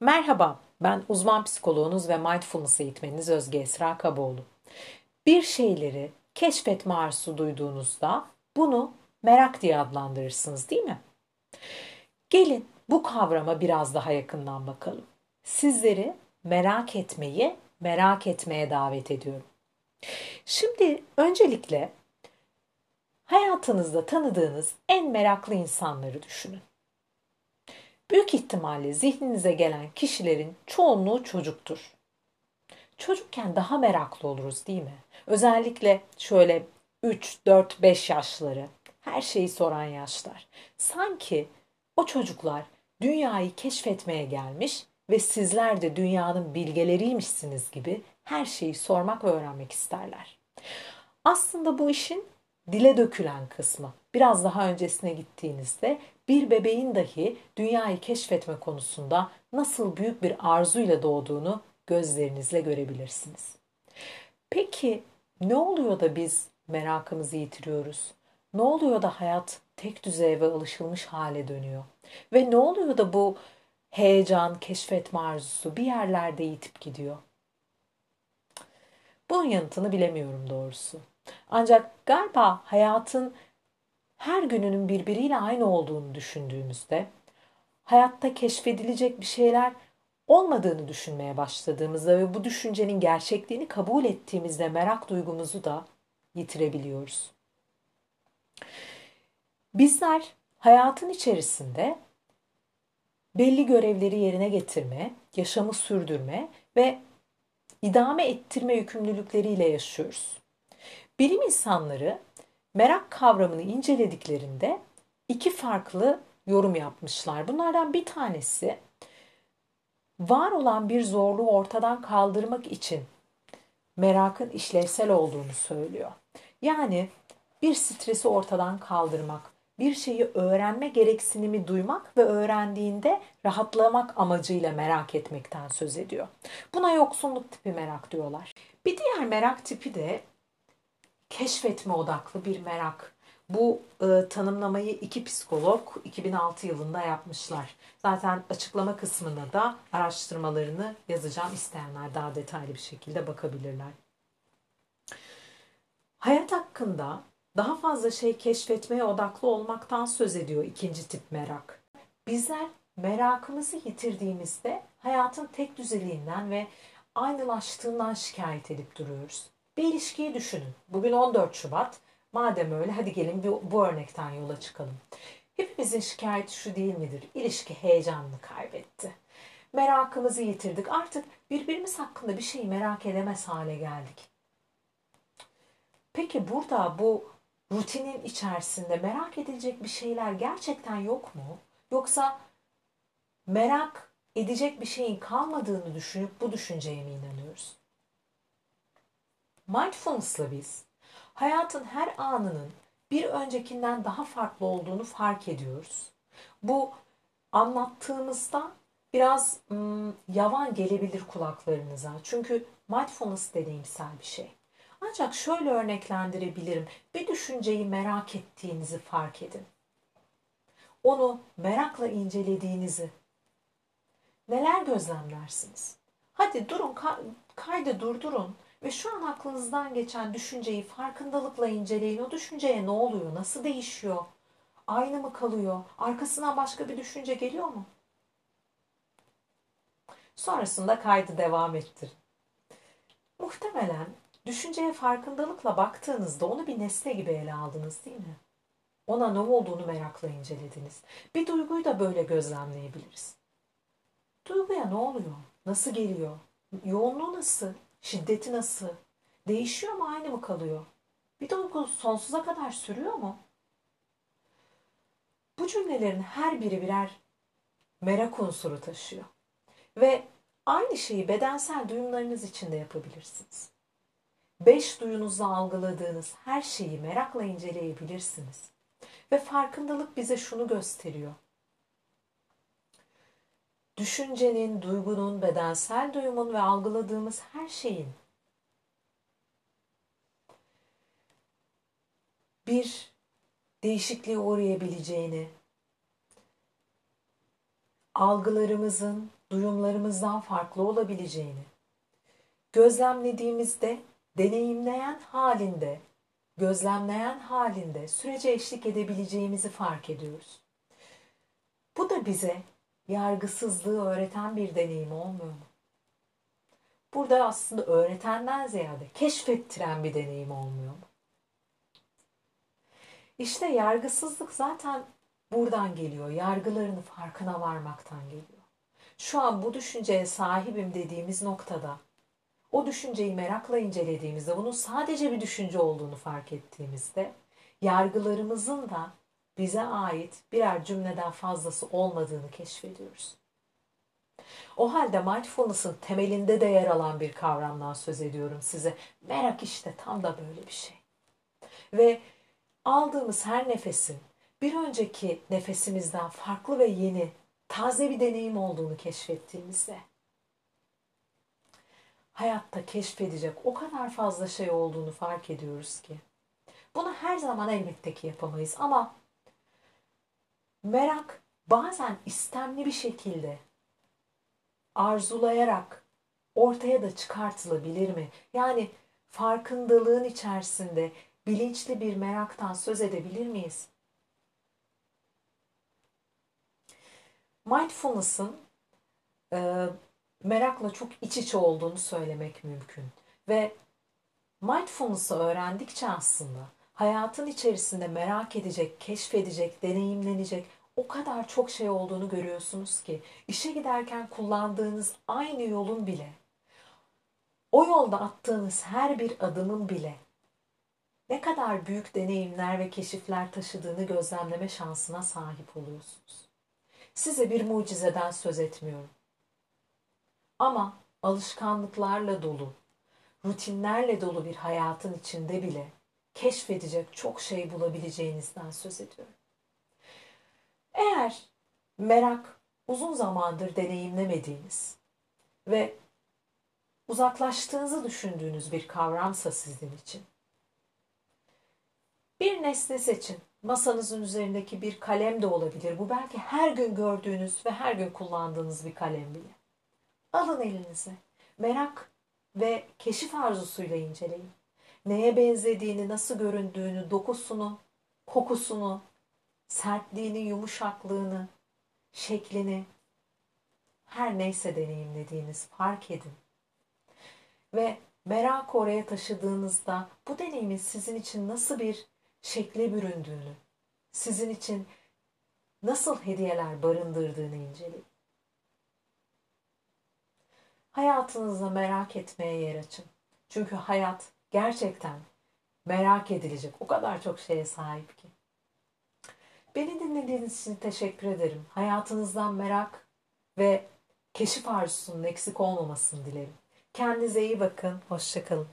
Merhaba, ben uzman psikoloğunuz ve mindfulness eğitmeniniz Özge Esra Kaboğlu. Bir şeyleri keşfetme arzusu duyduğunuzda bunu merak diye adlandırırsınız değil mi? Gelin bu kavrama biraz daha yakından bakalım. Sizleri merak etmeyi, merak etmeye davet ediyorum. Şimdi öncelikle hayatınızda tanıdığınız en meraklı insanları düşünün. Büyük ihtimalle zihninize gelen kişilerin çoğunluğu çocuktur. Çocukken daha meraklı oluruz değil mi? Özellikle şöyle 3, 4, 5 yaşları, her şeyi soran yaşlar. Sanki o çocuklar dünyayı keşfetmeye gelmiş ve sizler de dünyanın bilgeleriymişsiniz gibi her şeyi sormak ve öğrenmek isterler. Aslında bu işin dile dökülen kısmı. Biraz daha öncesine gittiğinizde bir bebeğin dahi dünyayı keşfetme konusunda nasıl büyük bir arzuyla doğduğunu gözlerinizle görebilirsiniz. Peki ne oluyor da biz merakımızı yitiriyoruz? Ne oluyor da hayat tek düzey ve alışılmış hale dönüyor? Ve ne oluyor da bu heyecan, keşfetme arzusu bir yerlerde yitip gidiyor? Bunun yanıtını bilemiyorum doğrusu. Ancak galiba hayatın her gününün birbiriyle aynı olduğunu düşündüğümüzde, hayatta keşfedilecek bir şeyler olmadığını düşünmeye başladığımızda ve bu düşüncenin gerçekliğini kabul ettiğimizde merak duygumuzu da yitirebiliyoruz. Bizler hayatın içerisinde belli görevleri yerine getirme, yaşamı sürdürme ve idame ettirme yükümlülükleriyle yaşıyoruz. Bilim insanları merak kavramını incelediklerinde iki farklı yorum yapmışlar. Bunlardan bir tanesi var olan bir zorluğu ortadan kaldırmak için merakın işlevsel olduğunu söylüyor. Yani bir stresi ortadan kaldırmak, bir şeyi öğrenme gereksinimi duymak ve öğrendiğinde rahatlamak amacıyla merak etmekten söz ediyor. Buna yoksunluk tipi merak diyorlar. Bir diğer merak tipi de keşfetme odaklı bir merak. Bu e, tanımlamayı iki psikolog 2006 yılında yapmışlar. Zaten açıklama kısmına da araştırmalarını yazacağım. isteyenler daha detaylı bir şekilde bakabilirler. Hayat hakkında daha fazla şey keşfetmeye odaklı olmaktan söz ediyor ikinci tip merak. Bizler merakımızı yitirdiğimizde hayatın tek düzeliğinden ve aynılaştığından şikayet edip duruyoruz. Bir ilişkiyi düşünün. Bugün 14 Şubat. Madem öyle hadi gelin bu, bu örnekten yola çıkalım. Hepimizin şikayeti şu değil midir? İlişki heyecanını kaybetti. Merakımızı yitirdik. Artık birbirimiz hakkında bir şeyi merak edemez hale geldik. Peki burada bu rutinin içerisinde merak edilecek bir şeyler gerçekten yok mu? Yoksa merak edecek bir şeyin kalmadığını düşünüp bu düşünceye mi inanıyoruz? Mindfulness'la biz hayatın her anının bir öncekinden daha farklı olduğunu fark ediyoruz. Bu anlattığımızda biraz ım, yavan gelebilir kulaklarınıza. Çünkü mindfulness deneyimsel bir şey. Ancak şöyle örneklendirebilirim. Bir düşünceyi merak ettiğinizi fark edin. Onu merakla incelediğinizi. Neler gözlemlersiniz? Hadi durun, kaydı durdurun ve şu an aklınızdan geçen düşünceyi farkındalıkla inceleyin. O düşünceye ne oluyor? Nasıl değişiyor? Aynı mı kalıyor? Arkasından başka bir düşünce geliyor mu? Sonrasında kaydı devam ettir. Muhtemelen düşünceye farkındalıkla baktığınızda onu bir nesne gibi ele aldınız değil mi? Ona ne olduğunu merakla incelediniz. Bir duyguyu da böyle gözlemleyebiliriz. Duyguya ne oluyor? Nasıl geliyor? Yoğunluğu nasıl? Şiddeti nasıl? Değişiyor mu aynı mı kalıyor? Bir duygu sonsuza kadar sürüyor mu? Bu cümlelerin her biri birer merak unsuru taşıyor. Ve aynı şeyi bedensel duyumlarınız için de yapabilirsiniz. Beş duyunuzla algıladığınız her şeyi merakla inceleyebilirsiniz. Ve farkındalık bize şunu gösteriyor düşüncenin, duygunun, bedensel duyumun ve algıladığımız her şeyin bir değişikliğe uğrayabileceğini, algılarımızın, duyumlarımızdan farklı olabileceğini, gözlemlediğimizde deneyimleyen halinde, gözlemleyen halinde sürece eşlik edebileceğimizi fark ediyoruz. Bu da bize yargısızlığı öğreten bir deneyim olmuyor mu? Burada aslında öğretenden ziyade keşfettiren bir deneyim olmuyor mu? İşte yargısızlık zaten buradan geliyor. Yargılarını farkına varmaktan geliyor. Şu an bu düşünceye sahibim dediğimiz noktada o düşünceyi merakla incelediğimizde bunun sadece bir düşünce olduğunu fark ettiğimizde yargılarımızın da bize ait birer cümleden fazlası olmadığını keşfediyoruz. O halde mindfulness'ın temelinde de yer alan bir kavramdan söz ediyorum size. Merak işte tam da böyle bir şey. Ve aldığımız her nefesin bir önceki nefesimizden farklı ve yeni, taze bir deneyim olduğunu keşfettiğimizde hayatta keşfedecek o kadar fazla şey olduğunu fark ediyoruz ki. Bunu her zaman elbette ki yapamayız ama merak bazen istemli bir şekilde arzulayarak ortaya da çıkartılabilir mi? Yani farkındalığın içerisinde bilinçli bir meraktan söz edebilir miyiz? Mindfulness'ın e, merakla çok iç içe olduğunu söylemek mümkün. Ve mindfulness'ı öğrendikçe aslında hayatın içerisinde merak edecek, keşfedecek, deneyimlenecek o kadar çok şey olduğunu görüyorsunuz ki işe giderken kullandığınız aynı yolun bile o yolda attığınız her bir adımın bile ne kadar büyük deneyimler ve keşifler taşıdığını gözlemleme şansına sahip oluyorsunuz. Size bir mucizeden söz etmiyorum. Ama alışkanlıklarla dolu, rutinlerle dolu bir hayatın içinde bile keşfedecek çok şey bulabileceğinizden söz ediyorum. Eğer merak uzun zamandır deneyimlemediğiniz ve uzaklaştığınızı düşündüğünüz bir kavramsa sizin için bir nesne seçin. Masanızın üzerindeki bir kalem de olabilir. Bu belki her gün gördüğünüz ve her gün kullandığınız bir kalem bile. Alın elinize. Merak ve keşif arzusuyla inceleyin. Neye benzediğini, nasıl göründüğünü, dokusunu, kokusunu, sertliğini, yumuşaklığını, şeklini her neyse deneyimlediğiniz fark edin. Ve merak oraya taşıdığınızda bu deneyimin sizin için nasıl bir şekle büründüğünü, sizin için nasıl hediyeler barındırdığını inceleyin. Hayatınızda merak etmeye yer açın. Çünkü hayat gerçekten merak edilecek o kadar çok şeye sahip ki. Beni dinlediğiniz için teşekkür ederim. Hayatınızdan merak ve keşif arzusunun eksik olmamasını dilerim. Kendinize iyi bakın. Hoşçakalın.